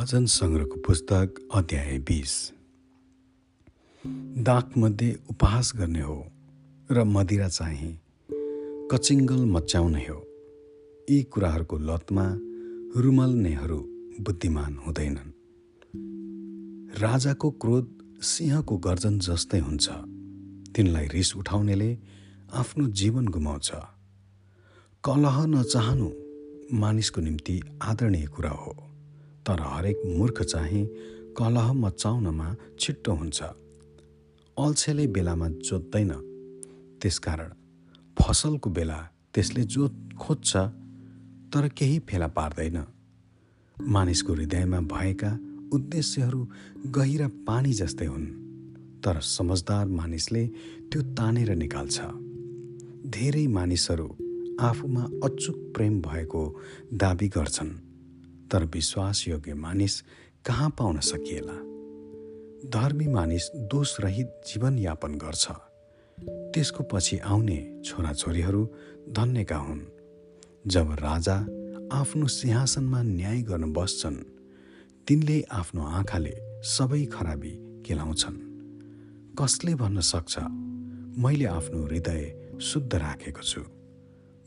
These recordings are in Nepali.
भजन सङ्ग्रहको पुस्तक अध्याय बिस। दागमध्ये उपहास गर्ने हो र मदिरा चाहिँ कचिङ्गल मच्याउने हो। यी कुराहरूको लतमा रुमल्नेहरू बुद्धिमान हुँदैनन्। राजाको क्रोध सिंहको गर्जन जस्तै हुन्छ। तिनलाई रिस उठाउनेले आफ्नो जीवन गुमाउँछ। कलह नचाहनु मानिसको निम्ति आदरणीय कुरा हो। तर हरेक मूर्ख चाहिँ कलह मचाउनमा छिट्टो हुन्छ। अल्छेले बेलामा जोत्दैन। त्यसकारण फसलको बेला त्यसले जोत खोज्छ तर केही फेला पार्दैन। मानिसको हृदयमा भएका उद्देश्यहरू गहिरा पानी जस्तै हुन् तर समझदार मानिसले त्यो तानेर निकाल्छ। धेरै मानिसहरू आफूमा अचुक प्रेम भएको दावी गर्छन्। तर विश्वासयोग्य मानिस कहाँ पाउन सकिएला? धर्मी मानिस दोषरहित जीवनयापन गर्छ। त्यसको पछि आउने छोराछोरीहरू धन्यका हुन्। जब राजा आफ्नो सिंहासनमा न्याय गर्न बस्छन् तिनले आफ्नो आँखाले सबै खराबी केलाउँछन्। कसले भन्न सक्छ? मैले आफ्नो हृदय शुद्ध राखेको छु।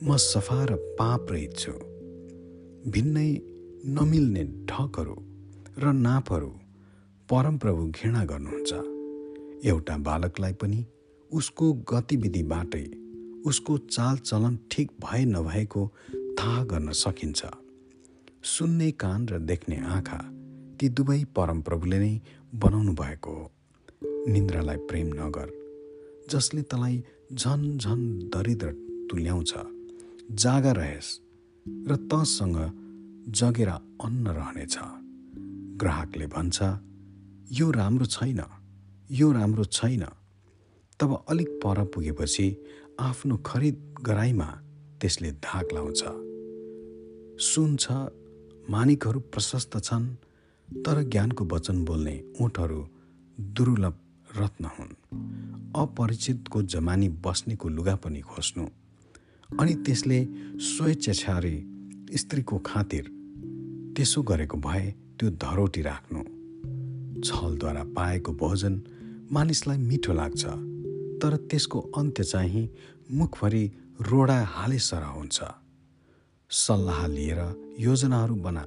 म सफा र पाप रहित छु। भिन्नै नमिल्ने ढकहरू र नापहरू परमप्रभु घृणा गर्नुहुन्छ। एउटा बालकलाई पनि उसको गतिविधिबाटै उसको चालचलन ठिक भए नभएको थाहा गर्न सकिन्छ। सुन्ने कान र देख्ने आँखा ती दुवै परमप्रभुले नै बनाउनु भएको हो। निन्द्रालाई प्रेम नगर जसले तँलाई झन झन दरिद्र तुल्याउँछ जागा रहेस् र तसँग जगेर अन्न रहनेछ। ग्राहकले भन्छ यो राम्रो छैन यो राम्रो छैन। तब अलिक पर पुगेपछि आफ्नो खरिद गराइमा त्यसले धाक लाउँछ। सुन्छ मानिकहरू प्रशस्त छन् तर ज्ञानको वचन बोल्ने ऊँटहरू दुर्लभ रत्न हुन्। अपरिचितको जमानी बस्नेको लुगा पनि खोज्नु। अनि त्यसले स्वेच्छाचारी स्त्रीको खातिर त्यसो गरेको भए त्यो धरोटी राख्नु। छलद्वारा पाएको भोजन मानिसलाई मिठो लाग्छ तर त्यसको अन्त्य चाहिँ मुखभरि रोडा हालेसर हुन्छ। सल्लाह लिएर योजनाहरू बना।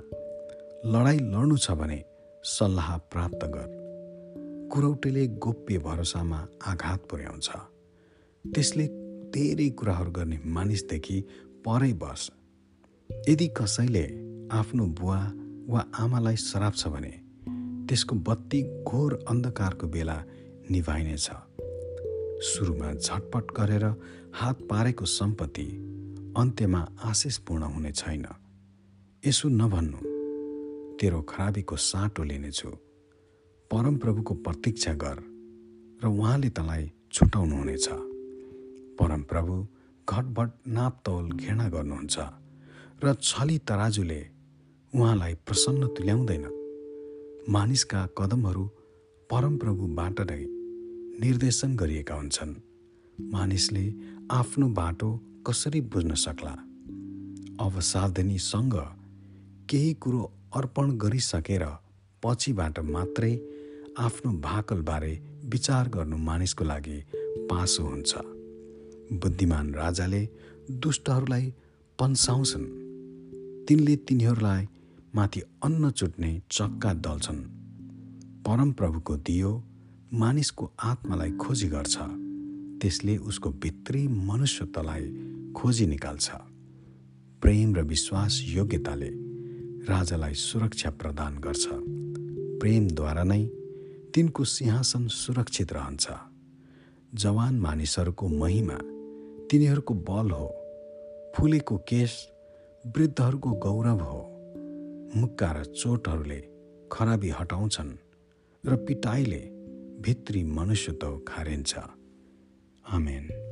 लडाइँ लड्नु छ भने सल्लाह प्राप्त गर। कुरौटेले गोप्य भरोसामा आघात पुर्याउँछ। त्यसले धेरै कुराहरू गर्ने मानिसदेखि परै बस यदि कसैले आफ्नो बुवा वा आमालाई श्राप छ भने त्यसको बत्ती घोर अन्धकारको बेला निभाइनेछ। सुरुमा झटपट गरेर हात पारेको सम्पत्ति अन्त्यमा आशिषपूर्ण हुने छैन। यसो नभन्नु तेरो खराबीको साटो लिनेछु। परमप्रभुको प्रतीक्षा गर र उहाँले तँलाई छुटाउनुहुनेछ। परमप्रभु घटभट नापतौल घृणा गर्नुहुन्छ। र छली तराजुले उहाँलाई प्रसन्न तुल्याउँदैन। मानिसका कदमहरू परमप्रभुबाट नै निर्देशन गरिएका हुन्छन्। मानिसले आफ्नो बाटो कसरी बुझ्न सक्ला? अब केही कुरो अर्पण गरिसकेर पछिबाट मात्रै आफ्नो भाकलबारे विचार गर्नु मानिसको लागि पासो हुन्छ। बुद्धिमान राजाले दुष्टहरूलाई पन्साउँछन्। तिनले तिनीहरूलाई माथि अन्न चुट्ने चक्का दल्छन्। परमप्रभुको दियो मानिसको आत्मालाई खोजी गर्छ। त्यसले उसको भित्री मनुष्यत्वलाई खोजी निकाल्छ। प्रेम र विश्वास योग्यताले राजालाई सुरक्षा प्रदान गर्छ। प्रेमद्वारा नै तिनको सिंहासन सुरक्षित रहन्छ। जवान मानिसहरूको महिमा तिनीहरूको बल हो। फुलेको केस वृद्धहरूको गौरव हो। मुक्का र चोटहरूले खराबी हटाउँछन् र पिटाइले भित्री मनुष्यत्व खारिन्छ। आमेन।